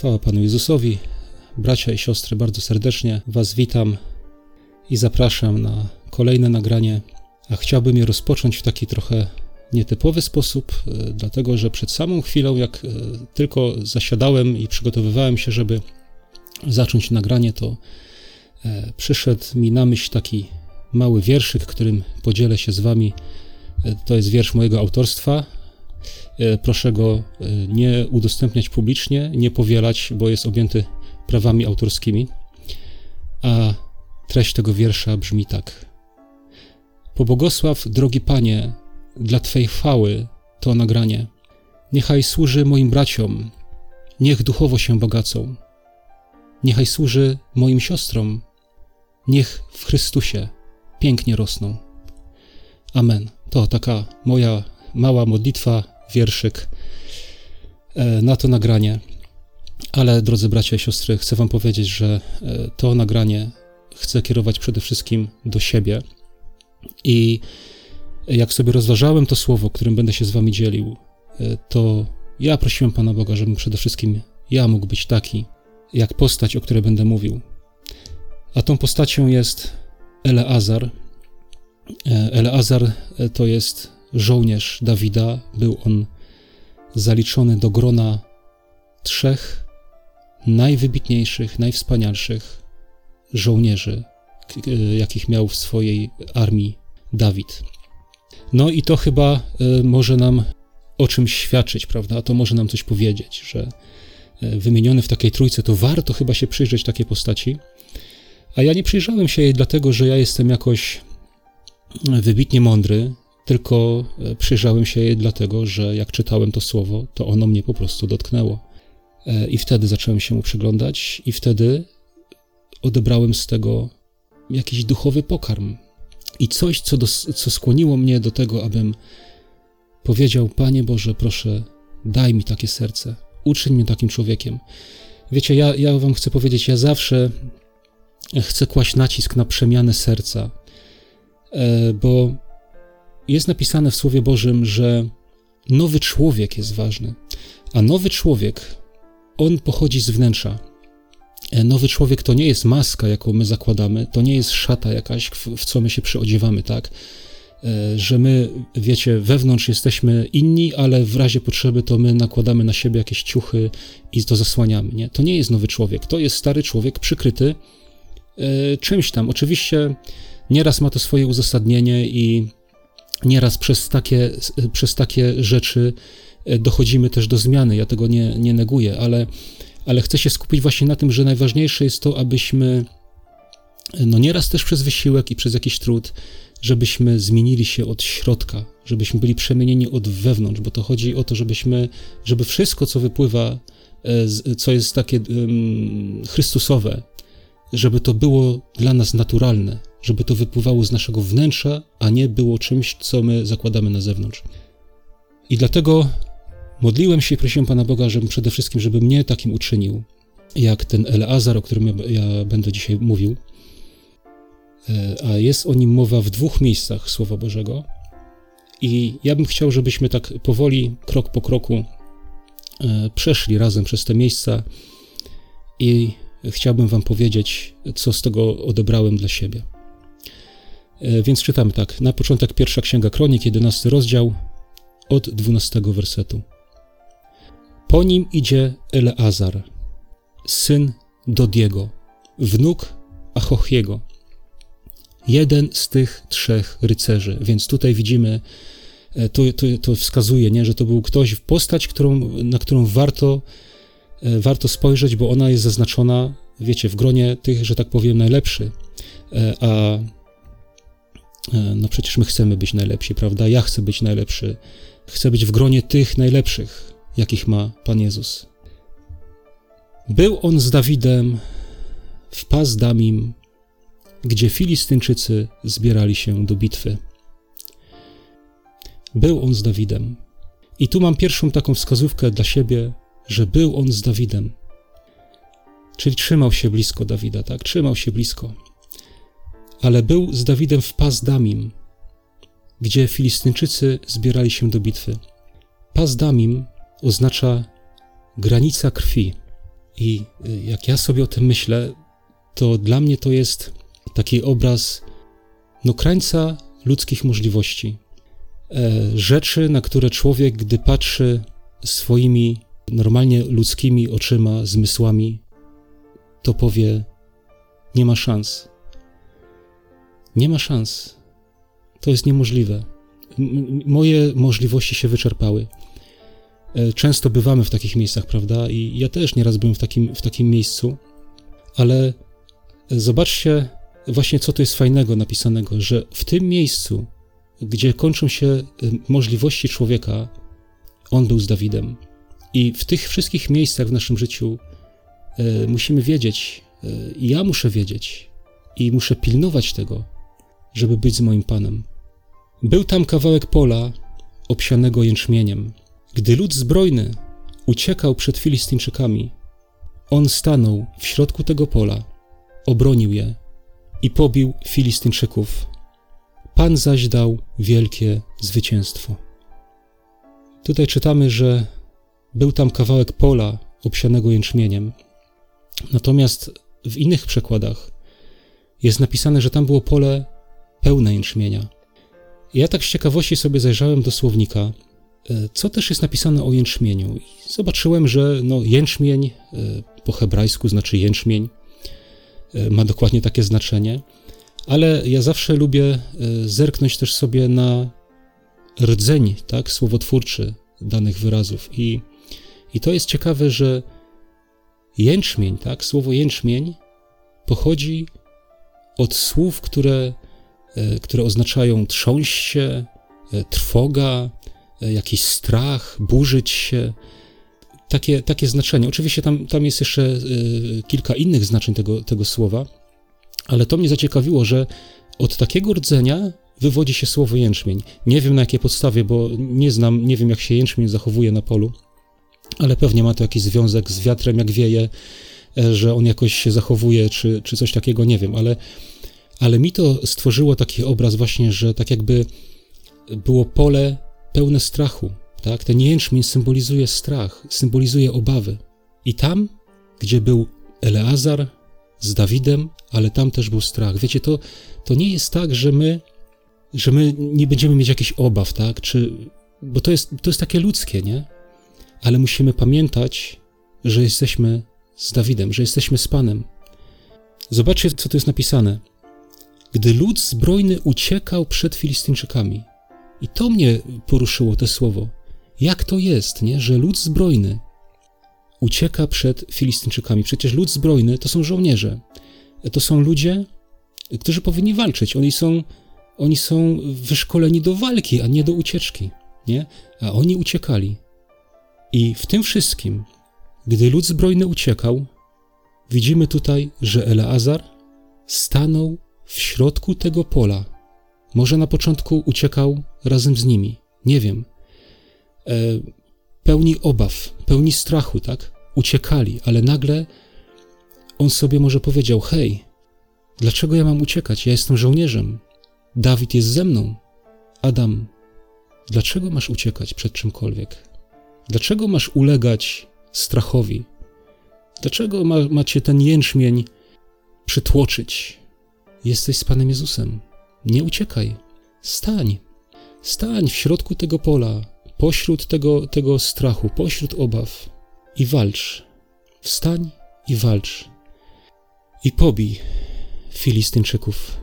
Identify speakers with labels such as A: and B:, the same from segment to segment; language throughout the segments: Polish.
A: Chwała Panu Jezusowi. Bracia i siostry, bardzo serdecznie Was witam i zapraszam na kolejne nagranie. A chciałbym je rozpocząć w taki trochę nietypowy sposób, e, dlatego że przed samą chwilą, jak e, tylko zasiadałem i przygotowywałem się, żeby zacząć nagranie, to e, przyszedł mi na myśl taki mały wierszyk, którym podzielę się z Wami. To jest wiersz mojego autorstwa, proszę go e, nie udostępniać publicznie, nie powielać, bo jest objęty prawami autorskimi. A treść tego wiersza brzmi tak: Pobłogosław, drogi Panie, dla Twej chwały to nagranie. Niechaj służy moim braciom, niech duchowo się bogacą. Niechaj służy moim siostrom, niech w Chrystusie pięknie rosną. Amen. To taka moja mała modlitwa wierszyk e, na to nagranie. Ale drodzy bracia i siostry, chcę Wam powiedzieć, że e, to nagranie chcę kierować przede wszystkim do siebie. I jak sobie rozważałem to słowo, którym będę się z Wami dzielił, e, to ja prosiłem Pana Boga, żebym przede wszystkim ja mógł być taki, jak postać, o której będę mówił. A tą postacią jest Eleazar. Eleazar to jest żołnierz Dawida, był on zaliczony do grona trzech najwybitniejszych, najwspanialszych żołnierzy, jakich miał w swojej armii Dawid. No i to chyba e, może nam o czymś świadczyć, prawda? To może nam coś powiedzieć, że e, wymieniony w takiej trójce, to warto chyba się przyjrzeć takiej postaci. A ja nie przyjrzałem się jej dlatego, że ja jestem jakoś wybitnie mądry, tylko e, przyjrzałem się jej dlatego, że jak czytałem to słowo, to ono mnie po prostu dotknęło. E, I wtedy zacząłem się mu przyglądać, i wtedy odebrałem z tego jakiś duchowy pokarm. I coś, co, do, co skłoniło mnie do tego, abym powiedział: Panie Boże, proszę, daj mi takie serce, uczyń mnie takim człowiekiem. Wiecie, ja, ja Wam chcę powiedzieć, ja zawsze chcę kłaść nacisk na przemianę serca, e, bo jest napisane w Słowie Bożym, że nowy człowiek jest ważny, a nowy człowiek, on pochodzi z wnętrza. E, nowy człowiek to nie jest maska, jaką my zakładamy, to nie jest szata jakaś, w, co my się przyodziewamy, tak? E, że my, wiecie, wewnątrz jesteśmy inni, ale w razie potrzeby to my nakładamy na siebie jakieś ciuchy i to zasłaniamy. Nie? To nie jest nowy człowiek, to jest stary człowiek przykryty e, czymś tam. Oczywiście nieraz ma to swoje uzasadnienie i nieraz przez takie, przez takie rzeczy e, dochodzimy też do zmiany. Ja tego nie, nie neguję, ale, ale chcę się skupić właśnie na tym, że najważniejsze jest to, abyśmy, no nieraz też przez wysiłek i przez jakiś trud, żebyśmy zmienili się od środka, żebyśmy byli przemienieni od wewnątrz, bo to chodzi o to, żebyśmy, żeby wszystko, co wypływa, e, co jest takie um, Chrystusowe, żeby to było dla nas naturalne, żeby to wypływało z naszego wnętrza, a nie było czymś, co my zakładamy na zewnątrz. I dlatego modliłem się i prosiłem Pana Boga, żeby przede wszystkim, żeby mnie takim uczynił, jak ten Eleazar, o którym ja, ja będę dzisiaj mówił. E, a jest o nim mowa w dwóch miejscach Słowa Bożego. I ja bym chciał, żebyśmy tak powoli, krok po kroku, e, przeszli razem przez te miejsca i chciałbym Wam powiedzieć, co z tego odebrałem dla siebie. E, więc czytamy tak. Na początek pierwsza księga kronik, 11 rozdział, od 12 wersetu. Po nim idzie Eleazar, syn Dodiego, wnuk Achochiego, jeden z tych trzech rycerzy. Więc tutaj widzimy, e, to, to, to wskazuje, nie, że to był ktoś, postać, którą, na którą warto, e, warto spojrzeć, bo ona jest zaznaczona, wiecie, w gronie tych, że tak powiem, najlepszy. A no przecież my chcemy być najlepsi, prawda? Ja chcę być najlepszy. Chcę być w gronie tych najlepszych, jakich ma Pan Jezus. Był on z Dawidem w Pas Damim, gdzie Filistynczycy zbierali się do bitwy. Był on z Dawidem. I tu mam pierwszą taką wskazówkę dla siebie, że był on z Dawidem. Czyli trzymał się blisko Dawida, tak? Trzymał się blisko ale był z Dawidem w Pas Damim, gdzie Filistynczycy zbierali się do bitwy. Pas Damim oznacza granica krwi. I y, jak ja sobie o tym myślę, to dla mnie to jest taki obraz no, krańca ludzkich możliwości. E, rzeczy, na które człowiek, gdy patrzy swoimi normalnie ludzkimi oczyma, zmysłami, to powie: Nie ma szans. Nie ma szans. To jest niemożliwe. Moje możliwości się wyczerpały. E, często bywamy w takich miejscach, prawda? I ja też nieraz byłem w takim, w takim miejscu, ale zobaczcie właśnie, co tu jest fajnego napisanego, że w tym miejscu, gdzie kończą się e, możliwości człowieka, on był z Dawidem. I w tych wszystkich miejscach w naszym życiu e, musimy wiedzieć, i ja muszę wiedzieć, i muszę pilnować tego, żeby być z moim Panem. Był tam kawałek pola obsianego jęczmieniem. Gdy lud zbrojny uciekał przed Filistyńczykami, on stanął w środku tego pola, obronił je i pobił Filistyńczyków. Pan zaś dał wielkie zwycięstwo. Tutaj czytamy, że był tam kawałek pola obsianego jęczmieniem. Natomiast w innych przekładach jest napisane, że tam było pole pełne jęczmienia. Ja tak z ciekawości sobie zajrzałem do słownika, e, co też jest napisane o jęczmieniu. I zobaczyłem, że no, jęczmień e, po hebrajsku znaczy jęczmień, e, ma dokładnie takie znaczenie, ale ja zawsze lubię zerknąć też sobie na rdzeń, tak, słowotwórczy danych wyrazów. I, i to jest ciekawe, że jęczmień, tak, słowo jęczmień pochodzi od słów, które które oznaczają trząść się, e, trwoga, e, jakiś strach, burzyć się. Takie, takie znaczenie. Oczywiście tam, tam jest jeszcze kilka innych znaczeń tego, tego słowa, ale to mnie zaciekawiło, że od takiego rdzenia wywodzi się słowo jęczmień. Nie wiem na jakiej podstawie, bo nie znam, nie wiem jak się jęczmień zachowuje na polu, ale pewnie ma to jakiś związek z wiatrem, jak wieje, że on jakoś się zachowuje, czy, czy coś takiego, nie wiem, ale ale mi to stworzyło taki obraz właśnie, że tak jakby było pole pełne strachu, tak? Ten jęczmień symbolizuje strach, symbolizuje obawy. I tam, gdzie był Eleazar z Dawidem, ale tam też był strach. Wiecie, to, to nie jest tak, że my, że my nie będziemy mieć jakichś obaw, tak? Czy, bo to jest, to jest takie ludzkie, nie? Ale musimy pamiętać, że jesteśmy z Dawidem, że jesteśmy z Panem. Zobaczcie, co tu jest napisane gdy lud zbrojny uciekał przed Filistyńczykami. I to mnie poruszyło, to słowo. Jak to jest, nie? że lud zbrojny ucieka przed Filistyńczykami? Przecież lud zbrojny to są żołnierze. To są ludzie, którzy powinni walczyć. Oni są, oni są wyszkoleni do walki, a nie do ucieczki. Nie? A oni uciekali. I w tym wszystkim, gdy lud zbrojny uciekał, widzimy tutaj, że Eleazar stanął w środku tego pola. Może na początku uciekał razem z nimi, nie wiem. E, pełni obaw, pełni strachu, tak? Uciekali, ale nagle on sobie może powiedział: Hej, dlaczego ja mam uciekać? Ja jestem żołnierzem. Dawid jest ze mną. Adam, dlaczego masz uciekać przed czymkolwiek? Dlaczego masz ulegać strachowi? Dlaczego ma, macie ten jęczmień przytłoczyć? Jesteś z Panem Jezusem. Nie uciekaj. Stań. Stań w środku tego pola, pośród tego, tego strachu, pośród obaw i walcz. Wstań i walcz. I pobij Filistynczyków.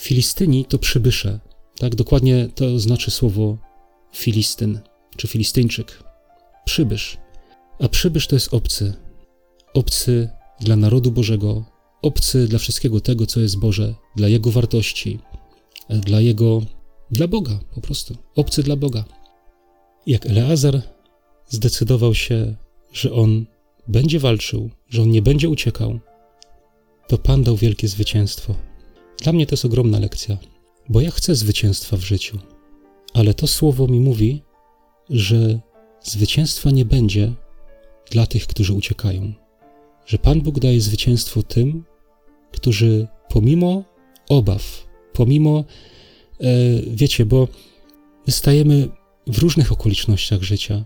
A: Filistyni to przybysze. Tak, dokładnie to znaczy słowo Filistyn czy Filistyńczyk. Przybysz. A przybysz to jest obcy. Obcy dla narodu Bożego, obcy dla wszystkiego tego, co jest Boże, dla Jego wartości, dla Jego, dla Boga po prostu, obcy dla Boga. Jak Eleazar zdecydował się, że on będzie walczył, że on nie będzie uciekał, to Pan dał wielkie zwycięstwo. Dla mnie to jest ogromna lekcja, bo ja chcę zwycięstwa w życiu, ale to słowo mi mówi, że zwycięstwa nie będzie dla tych, którzy uciekają że Pan Bóg daje zwycięstwo tym, którzy pomimo obaw, pomimo, e, wiecie, bo my stajemy w różnych okolicznościach życia.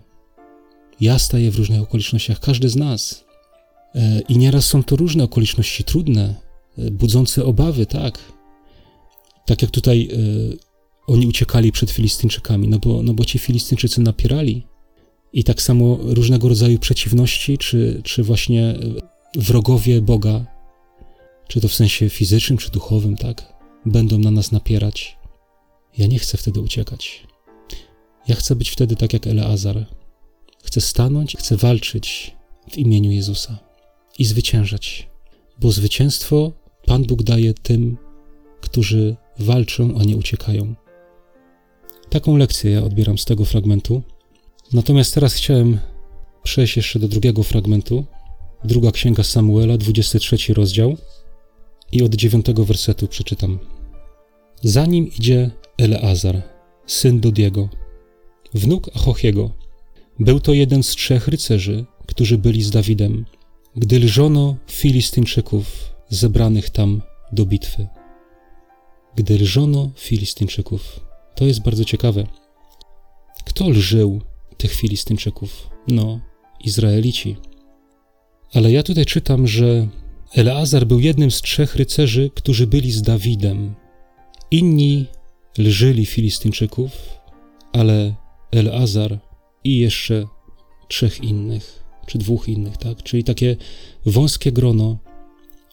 A: Ja staję w różnych okolicznościach, każdy z nas. E, I nieraz są to różne okoliczności trudne, e, budzące obawy, tak. Tak jak tutaj oni uciekali przed Filistyńczykami, no bo, no bo ci Filistyńczycy napierali. I tak samo różnego rodzaju przeciwności, czy, czy właśnie wrogowie Boga, czy to w sensie fizycznym, czy duchowym, tak, będą na nas napierać. Ja nie chcę wtedy uciekać. Ja chcę być wtedy tak jak Eleazar. Chcę stanąć, chcę walczyć w imieniu Jezusa i zwyciężać, bo zwycięstwo Pan Bóg daje tym, którzy walczą, a nie uciekają. Taką lekcję ja odbieram z tego fragmentu. Natomiast teraz chciałem przejść jeszcze do drugiego fragmentu. Druga księga Samuela, 23 rozdział i od 9 wersetu przeczytam. Za nim idzie Eleazar, syn Dodiego, wnuk Achochiego. Był to jeden z trzech rycerzy, którzy byli z Dawidem, gdy lżono Filistyńczyków zebranych tam do bitwy. Gdy lżono Filistyńczyków. To jest bardzo ciekawe. Kto lżył tych Filistyńczyków? No, Izraelici. Ale ja tutaj czytam, że Eleazar był jednym z trzech rycerzy, którzy byli z Dawidem. Inni lżyli Filistyńczyków, ale Eleazar i jeszcze trzech innych, czy dwóch innych, tak? Czyli takie wąskie grono,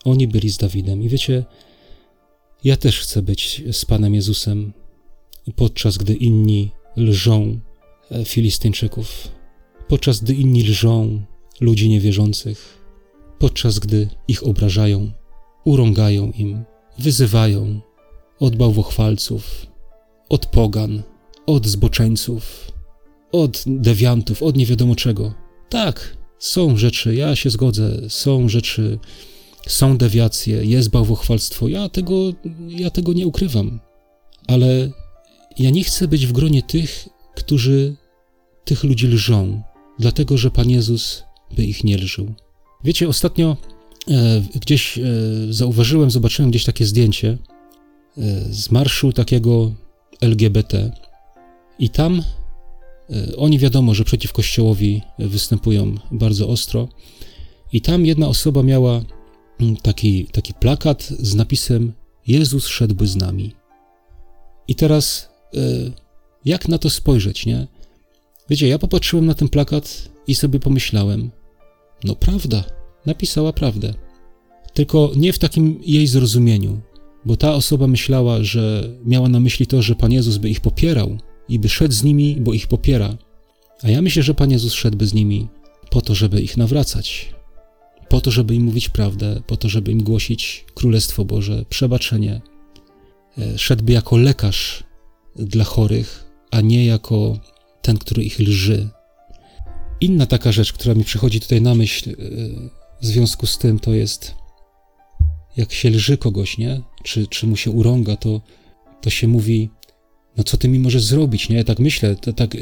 A: oni byli z Dawidem. I wiecie, ja też chcę być z Panem Jezusem, podczas gdy inni lżą e, Filistyńczyków, podczas gdy inni lżą ludzi niewierzących, podczas gdy ich obrażają, urągają im, wyzywają od bałwochwalców, od pogan, od zboczeńców, od dewiantów, od nie wiadomo czego. Tak, są rzeczy, ja się zgodzę, są rzeczy, są dewiacje, jest bałwochwalstwo, ja tego, ja tego nie ukrywam. Ale ja nie chcę być w gronie tych, którzy tych ludzi lżą, dlatego że Pan Jezus by ich nie lżył. Wiecie, ostatnio e, gdzieś e, zauważyłem, zobaczyłem gdzieś takie zdjęcie e, z marszu takiego LGBT i tam oni wiadomo, że przeciw Kościołowi występują bardzo ostro i tam jedna osoba miała mm, taki, taki plakat z napisem Jezus szedłby z nami. I teraz jak na to spojrzeć, nie? Wiecie, ja popatrzyłem na ten plakat i sobie pomyślałem, no prawda, napisała prawdę. Tylko nie w takim jej zrozumieniu, bo ta osoba myślała, że miała na myśli to, że Pan Jezus by ich popierał i by szedł z nimi, bo ich popiera. A ja myślę, że Pan Jezus szedłby z nimi po to, żeby ich nawracać, po to, żeby im mówić prawdę, po to, żeby im głosić Królestwo Boże, przebaczenie. E, szedłby jako lekarz dla chorych, a nie jako ten, który ich lży, Inna taka rzecz, która mi przychodzi tutaj na myśl e, w związku z tym, to jest jak się lży kogoś, nie? Czy, czy mu się urąga, to, to się mówi, no co ty mi możesz zrobić, nie? Ja tak myślę, to, tak, e,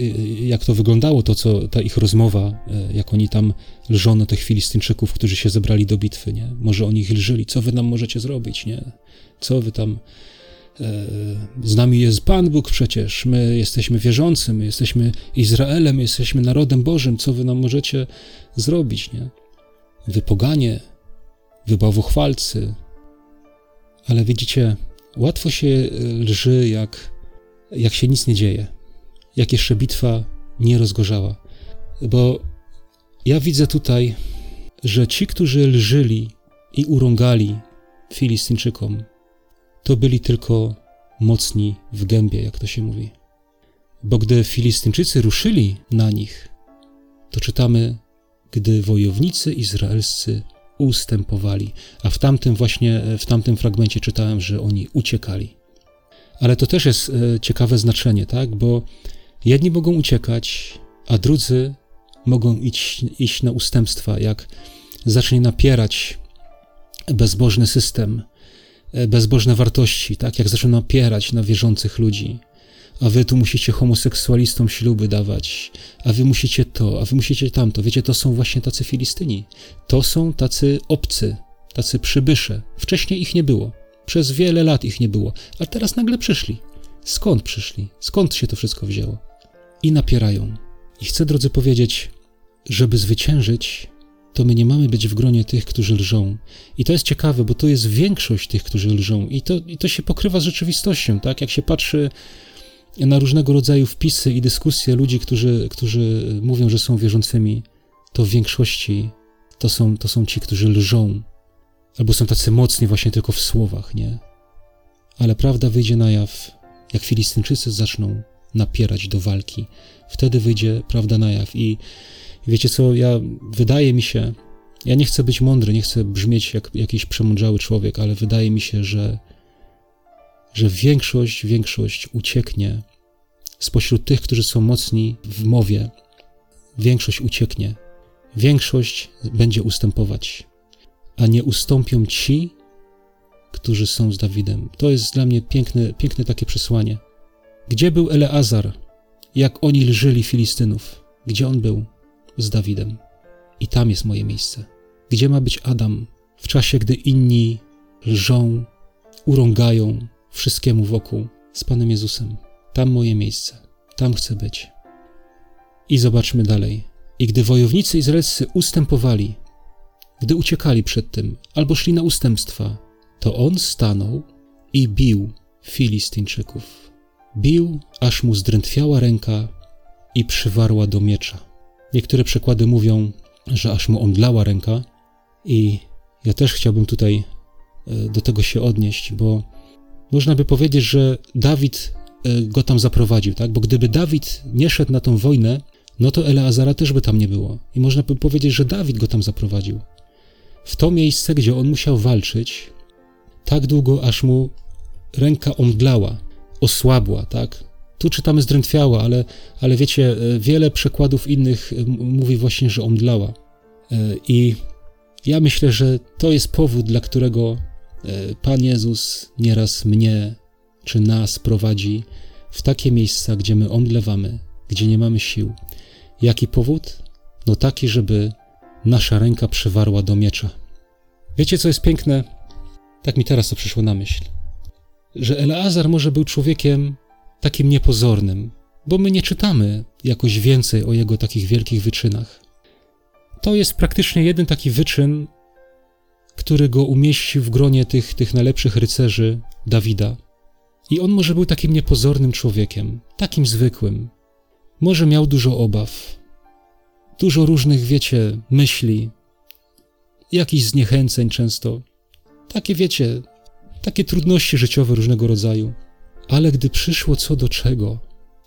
A: jak to wyglądało, to co, ta ich rozmowa, e, jak oni tam lżono tych Filistyńczyków, którzy się zebrali do bitwy, nie? Może oni ich lżyli, co wy nam możecie zrobić, nie? Co wy tam z nami jest Pan Bóg przecież, my jesteśmy wierzący, my jesteśmy Izraelem, my jesteśmy narodem Bożym, co wy nam możecie zrobić, nie? Wy poganie, wy. Ale widzicie, łatwo się lży, jak, jak się nic nie dzieje, jak jeszcze bitwa nie rozgorzała. Bo ja widzę tutaj, że ci, którzy lżyli i urągali Filistyńczykom, to byli tylko mocni w gębie, jak to się mówi. Bo gdy Filistyńczycy ruszyli na nich, to czytamy, gdy wojownicy izraelscy ustępowali, a w tamtym właśnie, w tamtym fragmencie czytałem, że oni uciekali. Ale to też jest e, ciekawe znaczenie, tak? Bo jedni mogą uciekać, a drudzy mogą iść, iść na ustępstwa, jak zacznie napierać bezbożny system, bezbożne wartości, tak jak zaczyna opierać na wierzących ludzi. A wy tu musicie homoseksualistom śluby dawać, a wy musicie to, a wy musicie tamto. Wiecie, to są właśnie tacy Filistyni. To są tacy obcy, tacy przybysze. Wcześniej ich nie było. Przez wiele lat ich nie było, a teraz nagle przyszli. Skąd przyszli? Skąd się to wszystko wzięło? I napierają. I chcę, drodzy, powiedzieć, żeby zwyciężyć, to my nie mamy być w gronie tych, którzy lżą. I to jest ciekawe, bo to jest większość tych, którzy lżą. I to, i to się pokrywa z rzeczywistością, tak? Jak się patrzy na różnego rodzaju wpisy i dyskusje ludzi, którzy, którzy mówią, że są wierzącymi, to w większości to są, to są ci, którzy lżą, albo są tacy mocni właśnie tylko w słowach, nie? Ale prawda wyjdzie na jaw, jak Filistynczycy zaczną napierać do walki. Wtedy wyjdzie prawda na jaw. I wiecie co, ja, wydaje mi się, ja nie chcę być mądry, nie chcę brzmieć jak jakiś przemądrzały człowiek, ale wydaje mi się, że, że większość, większość ucieknie spośród tych, którzy są mocni w mowie. Większość ucieknie. Większość będzie ustępować, a nie ustąpią ci, którzy są z Dawidem. To jest dla mnie piękne, piękne takie przesłanie. Gdzie był Eleazar, jak oni lżyli Filistynów? Gdzie on był? Z Dawidem. I tam jest moje miejsce. Gdzie ma być Adam w czasie, gdy inni lżą, urągają wszystkiemu wokół z Panem Jezusem? Tam moje miejsce. Tam chcę być. I zobaczmy dalej. I gdy wojownicy izraelscy ustępowali, gdy uciekali przed tym, albo szli na ustępstwa, to on stanął i bił Filistyńczyków. Bił, aż mu zdrętwiała ręka i przywarła do miecza. Niektóre przekłady mówią, że aż mu omdlała ręka, i ja też chciałbym tutaj e, do tego się odnieść, bo można by powiedzieć, że Dawid e, go tam zaprowadził, tak? Bo gdyby Dawid nie szedł na tą wojnę, no to Eleazara też by tam nie było. I można by powiedzieć, że Dawid go tam zaprowadził. W to miejsce, gdzie on musiał walczyć, tak długo, aż mu ręka omdlała, osłabła, tak? Tu czytamy zdrętwiała, ale, ale wiecie, e, wiele przekładów innych e, mówi właśnie, że omdlała. E, I ja myślę, że to jest powód, dla którego Pan Jezus nieraz mnie czy nas prowadzi w takie miejsca, gdzie my omdlewamy, gdzie nie mamy sił. Jaki powód? No taki, żeby nasza ręka przywarła do miecza. Wiecie, co jest piękne? Tak mi teraz to przyszło na myśl. Że Eleazar może był człowiekiem takim niepozornym, bo my nie czytamy jakoś więcej o jego takich wielkich wyczynach. To jest praktycznie jeden taki wyczyn, który go umieścił w gronie tych, tych najlepszych rycerzy Dawida. I on może był takim niepozornym człowiekiem, takim zwykłym. Może miał dużo obaw, dużo różnych, wiecie, myśli, jakichś zniechęceń często. Takie, wiecie, takie trudności życiowe różnego rodzaju. Ale gdy przyszło co do czego,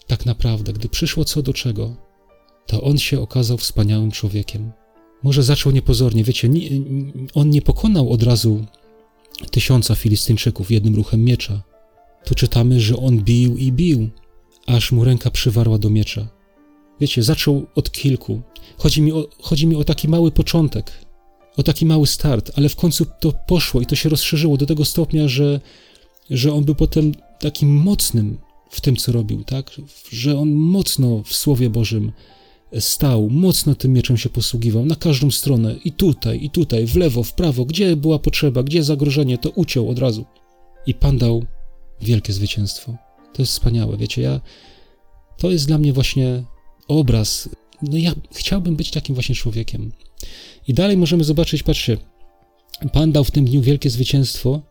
A: tak naprawdę, gdy przyszło co do czego, to on się okazał wspaniałym człowiekiem. Może zaczął niepozornie, wiecie, nie, on nie pokonał od razu tysiąca Filistyńczyków jednym ruchem miecza. Tu czytamy, że on bił i bił, aż mu ręka przywarła do miecza. Wiecie, zaczął od kilku. Chodzi mi o, chodzi mi o taki mały początek, o taki mały start, ale w końcu to poszło i to się rozszerzyło do tego stopnia, że, że on był potem takim mocnym w tym, co robił, tak? Że on mocno w Słowie Bożym stał, mocno tym mieczem się posługiwał, na każdą stronę, i tutaj, i tutaj, w lewo, w prawo, gdzie była potrzeba, gdzie zagrożenie, to uciął od razu. I Pan dał wielkie zwycięstwo. To jest wspaniałe, wiecie, ja, to jest dla mnie właśnie obraz, no ja chciałbym być takim właśnie człowiekiem. I dalej możemy zobaczyć, patrzcie, Pan dał w tym dniu wielkie zwycięstwo,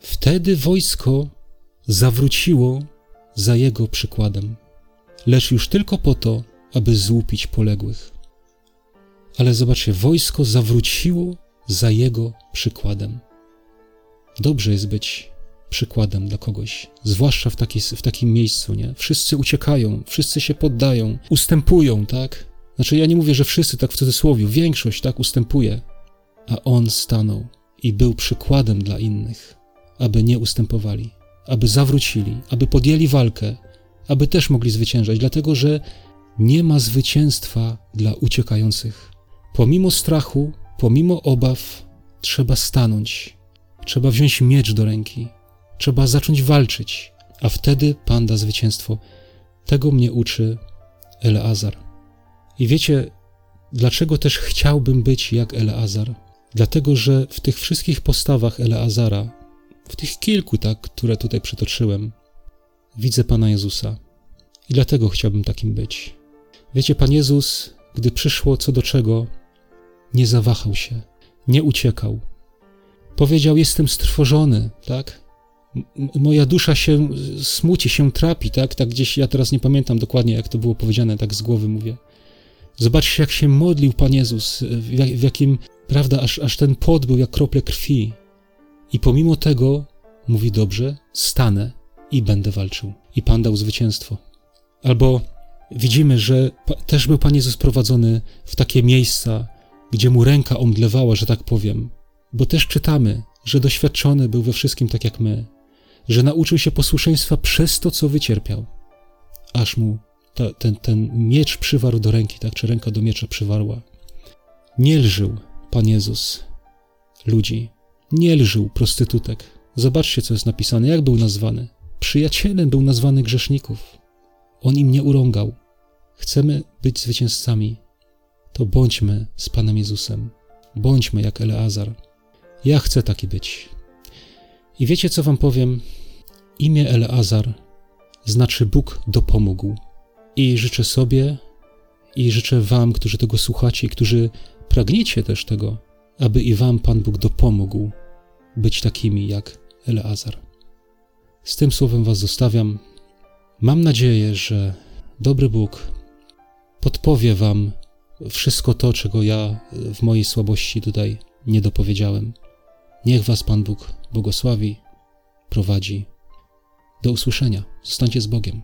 A: wtedy wojsko zawróciło za jego przykładem, lecz już tylko po to, aby złupić poległych. Ale zobaczcie, wojsko zawróciło za jego przykładem. Dobrze jest być przykładem dla kogoś, zwłaszcza w, taki, w takim miejscu, nie? Wszyscy uciekają, wszyscy się poddają, ustępują, tak? Znaczy, ja nie mówię, że wszyscy tak w cudzysłowie, większość tak ustępuje, a on stanął i był przykładem dla innych, aby nie ustępowali, aby zawrócili, aby podjęli walkę, aby też mogli zwyciężać, dlatego że nie ma zwycięstwa dla uciekających. Pomimo strachu, pomimo obaw, trzeba stanąć, trzeba wziąć miecz do ręki, trzeba zacząć walczyć, a wtedy Pan da zwycięstwo. Tego mnie uczy Eleazar. I wiecie, dlaczego też chciałbym być jak Eleazar? Dlatego, że w tych wszystkich postawach Eleazara, w tych kilku, tak, które tutaj przytoczyłem, widzę Pana Jezusa. I dlatego chciałbym takim być. Wiecie, Pan Jezus, gdy przyszło co do czego, nie zawahał się, nie uciekał. Powiedział: Jestem strwożony, tak? moja dusza się smuci, się trapi, tak? Tak gdzieś, ja teraz nie pamiętam dokładnie, jak to było powiedziane, tak z głowy mówię. Zobaczcie, jak się modlił Pan Jezus, w, jak, w jakim, prawda, aż, aż ten pot był jak krople krwi. I pomimo tego mówi dobrze, stanę i będę walczył. I Pan dał zwycięstwo. Albo widzimy, że też był Pan Jezus prowadzony w takie miejsca, gdzie mu ręka omdlewała, że tak powiem. Bo też czytamy, że doświadczony był we wszystkim tak jak my, że nauczył się posłuszeństwa przez to, co wycierpiał, aż mu ta, ten, ten miecz przywarł do ręki, tak, czy ręka do miecza przywarła. Nie lżył Pan Jezus ludzi, nie lżył prostytutek. Zobaczcie, co jest napisane, jak był nazwany. Przyjacielem był nazwany grzeszników. On im nie urągał. Chcemy być zwycięzcami, to bądźmy z Panem Jezusem. Bądźmy jak Eleazar. Ja chcę taki być. I wiecie, co wam powiem? Imię Eleazar znaczy Bóg dopomógł. I życzę sobie i życzę wam, którzy tego słuchacie i którzy pragniecie też tego, aby i wam Pan Bóg dopomógł być takimi jak Eleazar. Z tym słowem was zostawiam. Mam nadzieję, że dobry Bóg podpowie wam wszystko to, czego ja w mojej słabości tutaj nie dopowiedziałem. Niech Was Pan Bóg błogosławi, prowadzi. Do usłyszenia. Zostańcie z Bogiem.